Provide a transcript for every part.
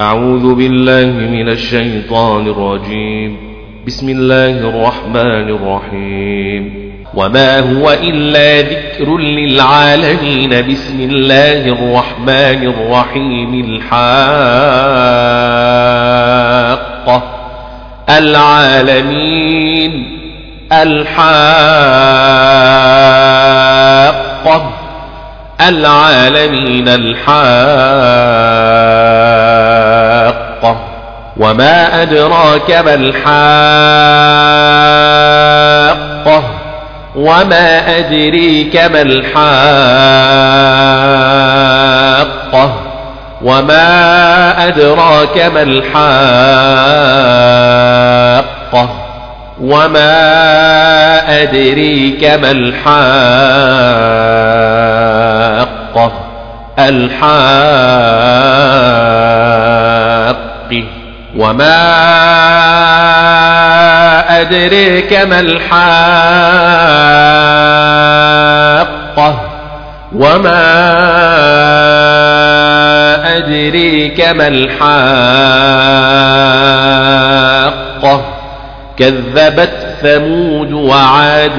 أعوذ بالله من الشيطان الرجيم. بسم الله الرحمن الرحيم. وما هو إلا ذكر للعالمين. بسم الله الرحمن الرحيم. الحاقة العالمين. الحاقة العالمين الحاقة وما أدراك ما الحاقة وما أدريك ما الحاقة وما أدراك ما الحاقة وما أدريك ما الحاقة الحاق وما أدريك ما الحاقة وما أدريك ما الحاقة كذبت ثمود وعاد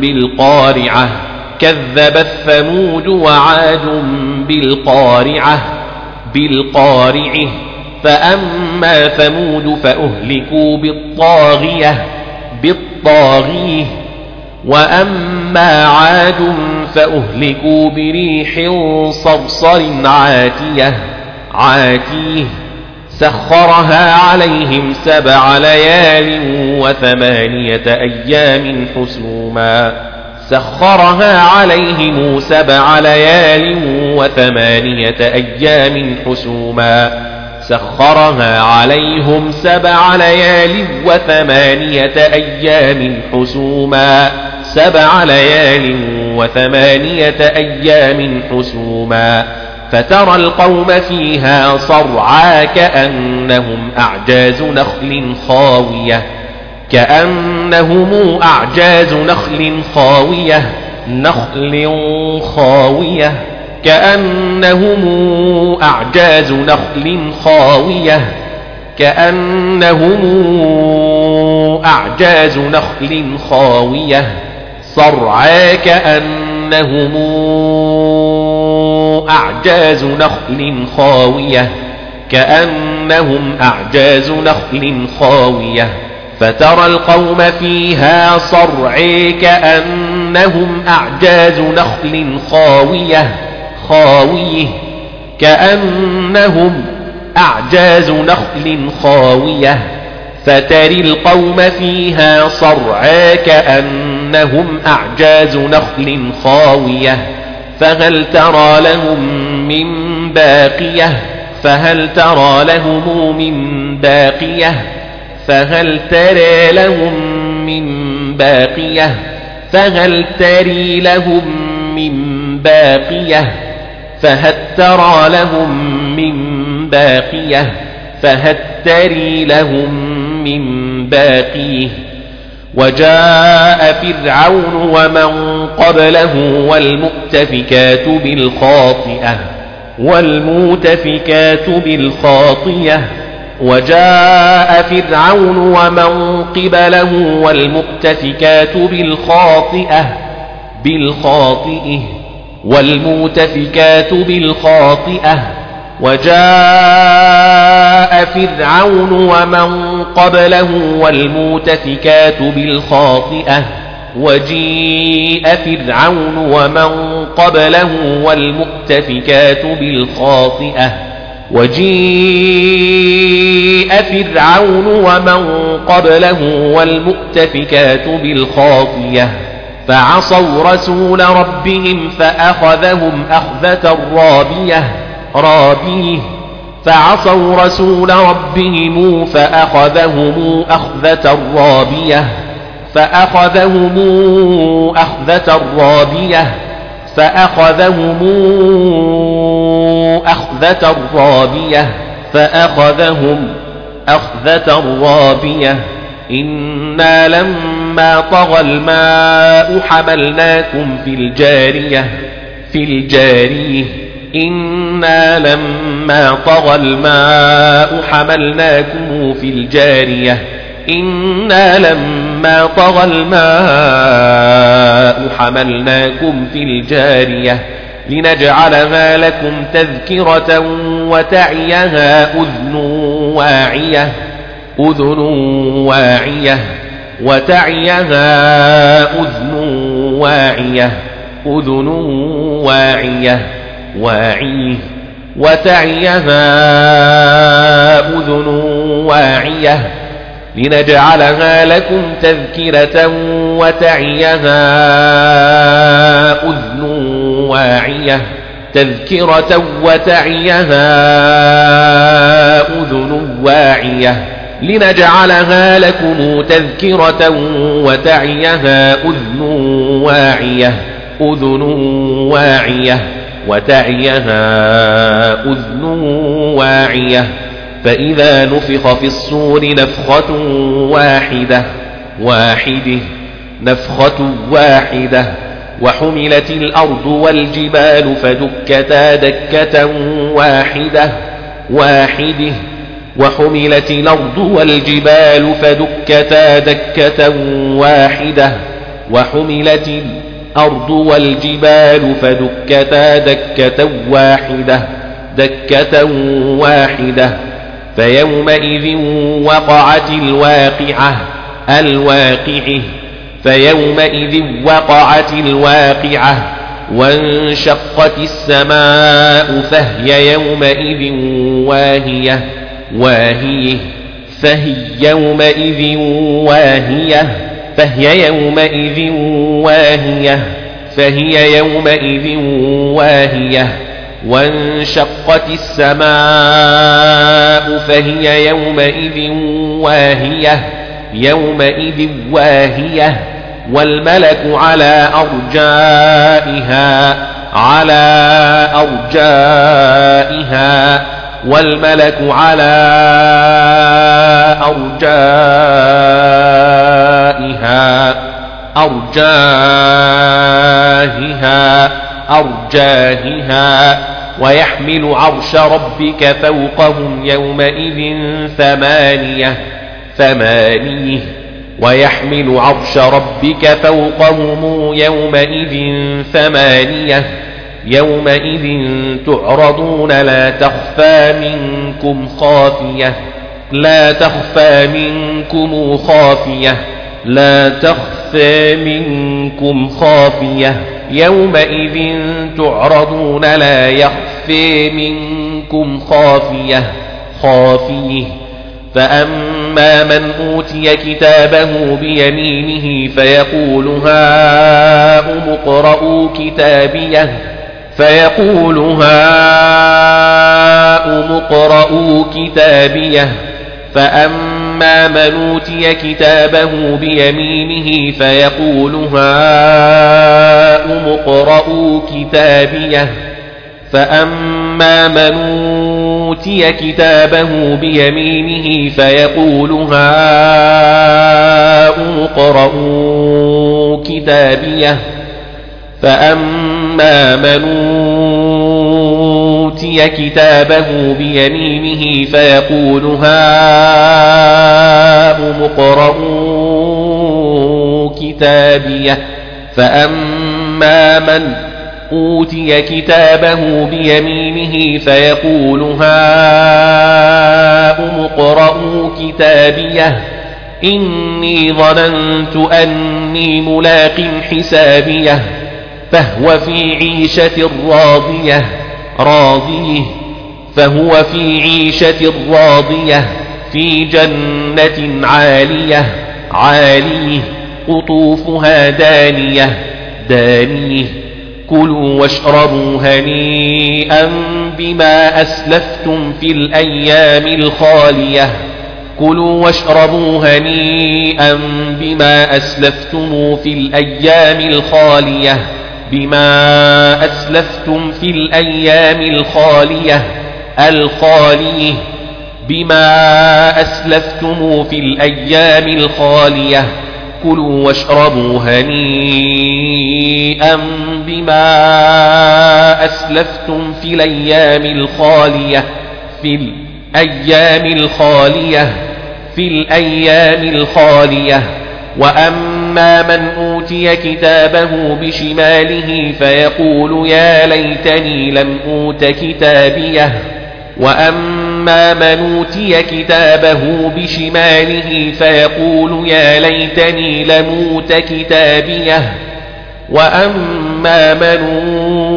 بالقارعة كذبت ثمود وعاد بالقارعة بالقارعة. فأما ثمود فأهلكوا بالطاغية بالطاغية. وأما عاد فأهلكوا بريح صرصر عاتية عاتية. سخرها عليهم سبع ليال وثمانية أيام حسوما. سخرها عليهم سبع ليال وثمانية أيام حسوما. سخرها عليهم سبع ليال وثمانية أيام حسوما. سبع ليال وثمانية أيام حسوما. فترى القوم فيها صرعى كأنهم أعجاز نخل خاوية كأنهم أعجاز نخل خاوية نخل خاوية. كأنهم أعجاز نخل خاوية كأنهم أعجاز نخل خاوية. صرعى كأنهم أعجاز نخل خاوية كأنهم أعجاز نخل خاوية. فترى القوم فيها صرعى كأنهم أعجاز نخل خاوية خاويه كأنهم أعجاز نخل خاوية. فتري القوم فيها صرعى كأنهم أعجاز نخل خاوية. فهل ترى لهم من باقية؟ فهل ترى لهم من باقية؟ فهل ترى لهم من باقية؟ فهل تري لهم من باقية؟ فهل ترى لهم من باقية؟ فهل تري لهم من باقية؟ وجاء فرعون ومن قبله والمؤتفكات بالخاطئة والمؤتفكات بالخاطية وجاء فرعون ومن قبله والمؤتفكات بالخاطئة بالخاطئة والمؤتفكات بالخاطئة. وجاء فرعون ومن قبله والمؤتفكات بالخاطئة. وجيء فرعون ومن قبله والمؤتفكات بالخاطئة. وجيء فرعون ومن قبله والمؤتفكات بالخاطئة فعصوا رسول ربهم فأخذهم أخذة رابية رابيه. فعصوا رسول ربهم فأخذهم أخذة رابية فأخذهم أخذة رابية. فأخذهم أخذة رابية فأخذهم أخذة رابية. إنا لما طغى الماء حملناكم في الجارية في الجارية. إنا لما طغى الماء حملناكم في الجارية. إنا لما طغى الماء حملناكم في الجارية لنجعلها لكم تذكرة وتعيها أذن واعية أذن واعية وتعيها أذن واعية أذن واعية واعيه وتعيها أذن واعية. لنجعلها لكم تذكرة وتعيها أذن واعية. تذكرة وتعيها أذن واعية. لنجعلها لكم تذكرة وتعيها أذن واعية. أذن واعية. وتعيها أذن واعية. فإذا نفخ في الصور نفخة واحدة واحدة نفخة واحدة وحملت الأرض والجبال فدكتا دكة واحدة واحدة وحملت الأرض والجبال فدكتا دكة واحدة وحملت الأرض والجبال فدكتا دكة واحدة دكة واحدة. فيومئذ وقعت الواقعة الواقعة. فيومئذ وقعت الواقعة وانشقت السماء فهي يومئذ واهية واهية. فهي يومئذ واهية فهي يومئذ واهية. فهي يومئذ واهية. وانشقت السماء فهي يومئذ واهية يومئذ واهية والملك على أرجائها على أرجائها والملك على أرجائها أرجائها. أرجائها ويحمل عرش ربك فوقهم يومئذ ثمانية ثمانيه. ويحمل عرش ربك فوقهم يومئذ ثمانية. يومئذ تعرضون لا تخفى منكم خافية. لا تخفى منكم خافية. لا تخفى منكم خافية. يومئذ تعرضون لا يخفى منكم خافية خافيه. فأما من أوتي كتابه بيمينه فيقول هاؤم اقرءوا كتابيه فيقول هاؤم اقرءوا كتابيه. فأما من أوتي كتابه بيمينه فيقول هاؤم اقرءوا كتابيه فأما من أوتي كتابه بيمينه فيقول هاؤم اقرءوا كتابيه فأما من أوتي كتابه بيمينه فيقول هاؤم اقرءوا كتابيه فأما من أوتي كتابه بيمينه فيقول هاؤم اقرءوا كتابيه إني ظننت أني ملاق حسابيه فهو في عيشة راضية راضيه. فهو في عيشة راضية في جنة عالية عاليه. قطوفها دانية دانيه. كلوا واشربوا هنيئا بما أسلفتم في الأيام الخالية. كلوا واشربوا هنيئا بما أسلفتم في الأيام الخالية. بما أسلفتم في الأيام الخالية الخالية بما أسلفتم في الأيام الخالية. كلوا واشربوا هنيئا بما أسلفتم في الأيام الخالية. في الأيام الخالية في الأيام الخالية. وأما من أوتي كتابه بشماله فيقول يا ليتني لم أوت كتابيه. وأما من أوتي كتابه بشماله فيقول يا ليتني لموت كتابيه. وأما من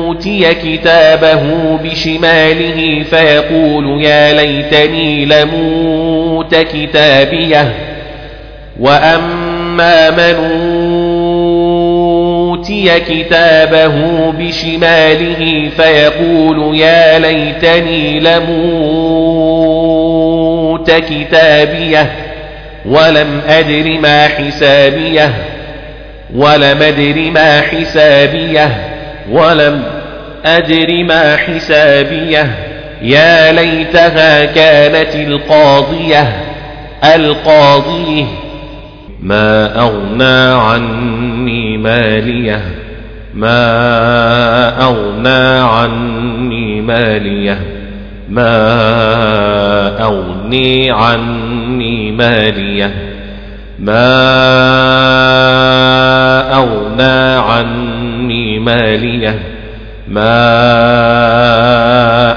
أوتي كتابه بشماله فيقول يا ليتني لموت كتابيه. وأما من أوتي كتابه بشماله فيقول يا ليتني لموت كتابيه ولم أدر ما حسابيه ولم أدر ما حسابيه ولم أدر ما حسابيه يا ليتها كانت القاضية القاضيه ما أغنى عني ماليه ما أغنى عني ماليه ما أغني عني ماليه ما أغنى عني ماليه ما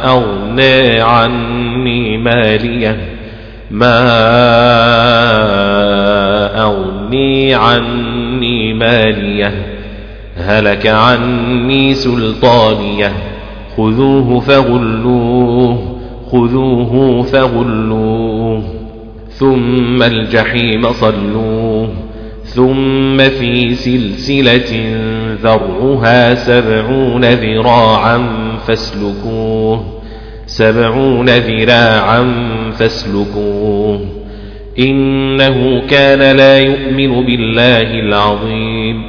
أغني عني ماليه ما أغني عني ماليه هلك عني سلطانيه خذوه فغلوه خذوه فغلوه ثم الجحيم صلوه ثم في سلسلة ذرعها سبعون ذراعا فاسلكوه سبعون ذراعا فاسلكوه. إنه كان لا يؤمن بالله العظيم.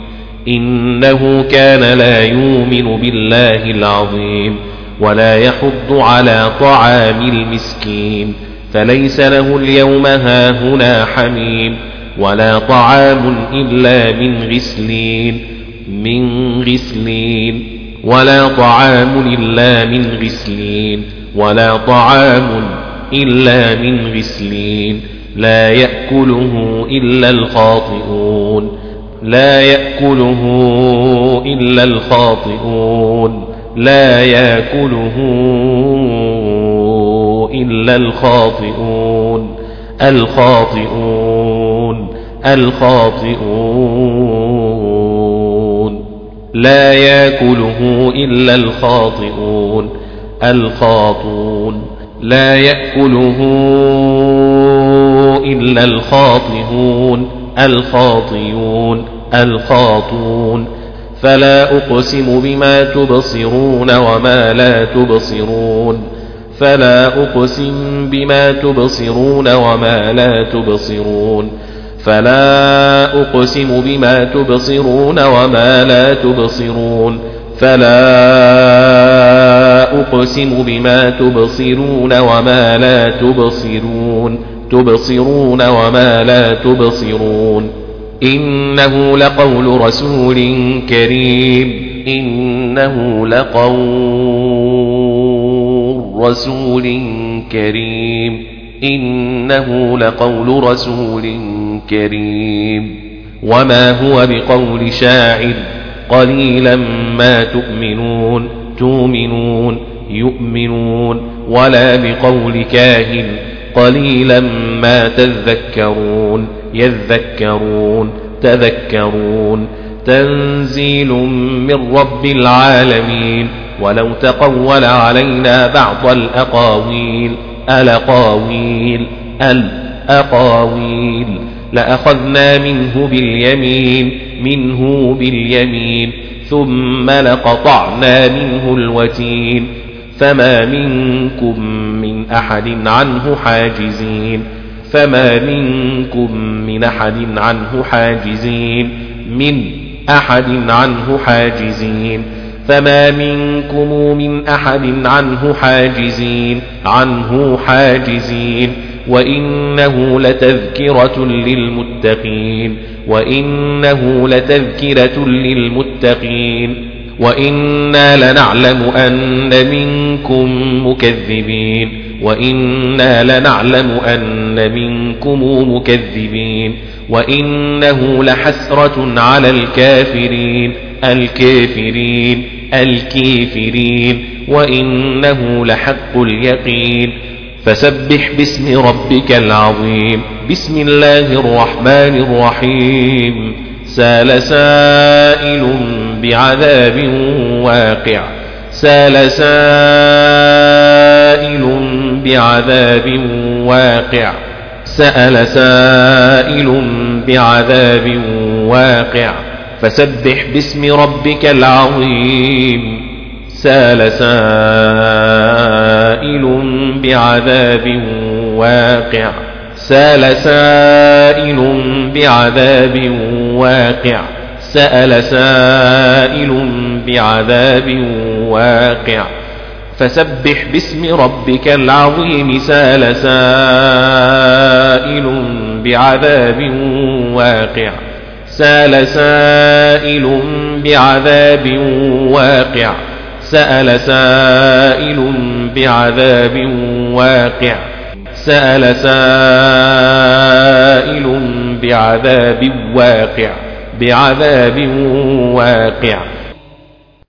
إنه كان لا يؤمن بالله العظيم. ولا يحض على طعام المسكين. فليس له اليوم هاهنا حميم. ولا طعام إلا من غسلين. من غسلين. ولا طعام إلا من غسلين. ولا طعام إلا من غسلين. لا يأكله إلا الخاطئون. لا يأكله إلا الخاطئون. لا يأكله إلا الخاطئون. الخاطئون. الخاطئون. لا يأكله إلا الخاطئون. الخاطون لا يأكله إلا الخاطئون الخاطئون الخاطون فلا أقسم بما تبصرون وما لا تبصرون. فلا أقسم بما تبصرون وما لا تبصرون. فلا أقسم بما تبصرون وما لا تبصرون. فلا أقسم بما تبصرون وما لا تبصرون. تبصرون وما لا تبصرون إنه لقول رسول كريم إنه لقول رسول كريم إنه لقول رسول كريم وما هو بقول شاعر قليلا ما تؤمنون تؤمنون يؤمنون ولا بقول كاهن قليلا ما تذكرون يذكرون تذكرون. تنزيل من رب العالمين ولو تقول علينا بعض الأقاويل. الأقاويل الأقاويل. لأخذنا منه باليمين منه باليمين. ثم لقطعنا منه الوتين. فما منكم من أحد عنه حاجزين. فما منكم من أحد عنه حاجزين من أحد عنه حاجزين فما منكم من أحد عنه حاجزين عنه حاجزين وإنه لتذكرة للمتقين وإنه لتذكرة للمتقين وإنا لنعلم أن منكم مكذبين وإنا لنعلم أن منكم مكذبين وإنه لحسرة على الكافرين الكافرين الكافرين وإنه لحق اليقين فسبح باسم ربك العظيم بسم الله الرحمن الرحيم سال سائل بعذاب واقع سال سائل بعذاب واقع. سأل سائل بعذاب واقع. فسبح باسم ربك العظيم. سال سائل بعذاب واقع. سال سائل بعذاب واقع. سأل سائل بعذاب واقع. فسبح باسم ربك العظيم سأل سائل بعذاب واقع. سأل سائل بعذاب واقع. سأل سائل بعذاب واقع. سأل سائل بعذاب واقع. بعذاب واقع.